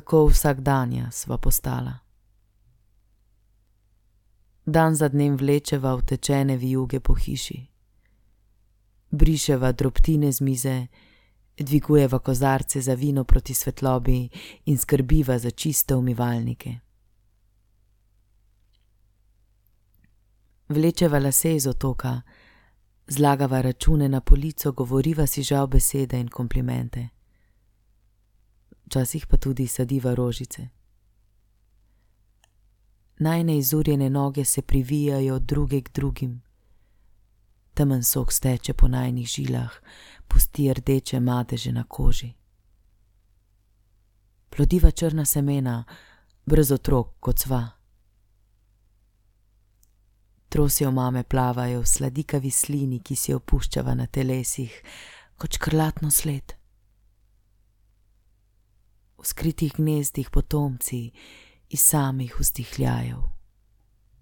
kako vsakdanja sva postala. Dan za dnem vlečeva utečene vijuge po hiši, briševa drobtine z mize, dvigujeva kozarce za vino proti svetlobi in skrbiva za čiste umivalnike. Vlečeva lase iz otoka, zlagava račune na polico, govoriva si žal besede in komplimente. Včasih pa tudi sadiva rožice. Najne izurjene noge se privijajo druge k drugim. Temen sok steče po najnih žilah, pusti rdeče madeže na koži. Plodiva črna semena, brez otrok kot sva. Trosijo mame plavajo v sladikavi slini, ki si jo puščava na telesih, kot škrlatno sled. V skritih gnezdih potomci iz samih vzdihljajev.